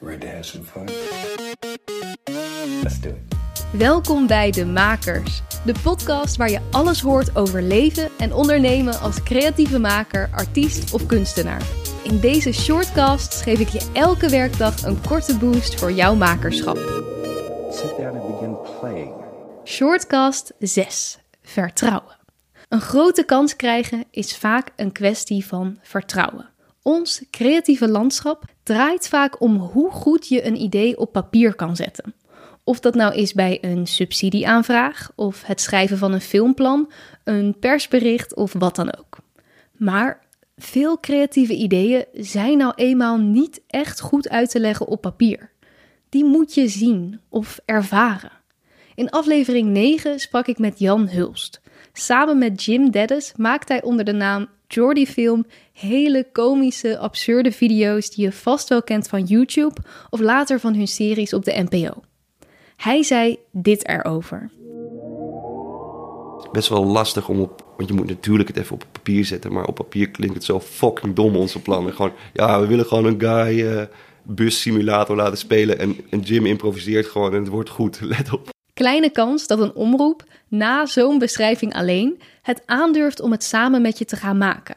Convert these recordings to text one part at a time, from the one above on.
Ready to have some fun? Let's do it. Welkom bij De Makers, de podcast waar je alles hoort over leven en ondernemen als creatieve maker, artiest of kunstenaar. In deze shortcasts geef ik je elke werkdag een korte boost voor jouw makerschap. Sit down and begin playing. Shortcast 6. Vertrouwen. Een grote kans krijgen is vaak een kwestie van vertrouwen. Ons creatieve landschap draait vaak om hoe goed je een idee op papier kan zetten. Of dat nou is bij een subsidieaanvraag, of het schrijven van een filmplan, een persbericht of wat dan ook. Maar veel creatieve ideeën zijn nou eenmaal niet echt goed uit te leggen op papier. Die moet je zien of ervaren. In aflevering 9 sprak ik met Jan Hulst. Samen met Jim Deddes maakt hij onder de naam Jordy Film hele komische, absurde video's die je vast wel kent van YouTube of later van hun series op de NPO. Hij zei dit erover. Best wel lastig om op, want je moet natuurlijk het even op papier zetten, maar op papier klinkt het zo fucking dom onze plannen. Gewoon, ja, we willen gewoon een guy uh, bus simulator laten spelen en, en Jim improviseert gewoon en het wordt goed. Let op. Kleine kans dat een omroep na zo'n beschrijving alleen het aandurft om het samen met je te gaan maken.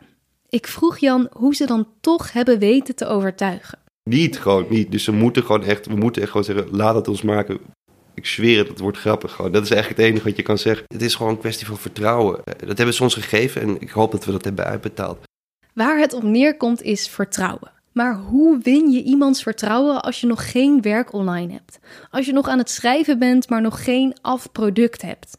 Ik vroeg Jan hoe ze dan toch hebben weten te overtuigen. Niet, gewoon niet. Dus ze moeten gewoon echt, we moeten echt gewoon zeggen, laat het ons maken. Ik zweer het, het wordt grappig gewoon. Dat is eigenlijk het enige wat je kan zeggen. Het is gewoon een kwestie van vertrouwen. Dat hebben ze ons gegeven en ik hoop dat we dat hebben uitbetaald. Waar het op neerkomt is vertrouwen. Maar hoe win je iemands vertrouwen als je nog geen werk online hebt? Als je nog aan het schrijven bent, maar nog geen afproduct hebt?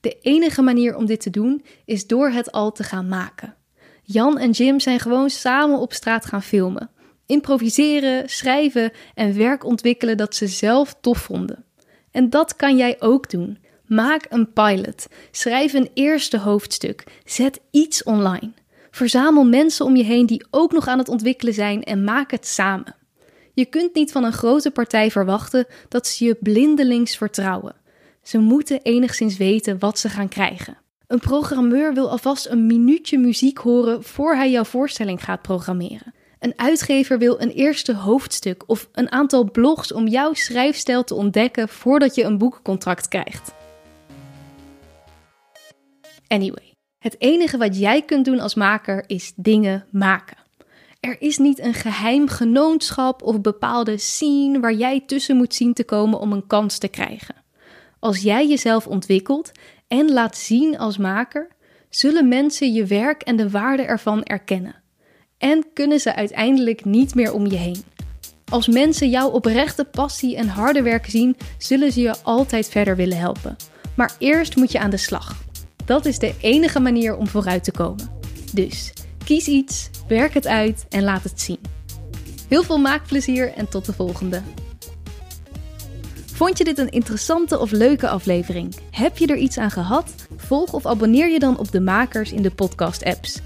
De enige manier om dit te doen is door het al te gaan maken. Jan en Jim zijn gewoon samen op straat gaan filmen. Improviseren, schrijven en werk ontwikkelen dat ze zelf tof vonden. En dat kan jij ook doen. Maak een pilot. Schrijf een eerste hoofdstuk. Zet iets online. Verzamel mensen om je heen die ook nog aan het ontwikkelen zijn en maak het samen. Je kunt niet van een grote partij verwachten dat ze je blindelings vertrouwen. Ze moeten enigszins weten wat ze gaan krijgen. Een programmeur wil alvast een minuutje muziek horen voor hij jouw voorstelling gaat programmeren. Een uitgever wil een eerste hoofdstuk of een aantal blogs om jouw schrijfstijl te ontdekken voordat je een boekcontract krijgt. Anyway, het enige wat jij kunt doen als maker is dingen maken. Er is niet een geheim genootschap of bepaalde scene waar jij tussen moet zien te komen om een kans te krijgen. Als jij jezelf ontwikkelt en laat zien als maker, zullen mensen je werk en de waarde ervan erkennen. En kunnen ze uiteindelijk niet meer om je heen. Als mensen jouw oprechte passie en harde werk zien, zullen ze je altijd verder willen helpen. Maar eerst moet je aan de slag. Dat is de enige manier om vooruit te komen. Dus kies iets, werk het uit en laat het zien. Heel veel maakplezier en tot de volgende. Vond je dit een interessante of leuke aflevering? Heb je er iets aan gehad? Volg of abonneer je dan op de makers in de podcast-apps.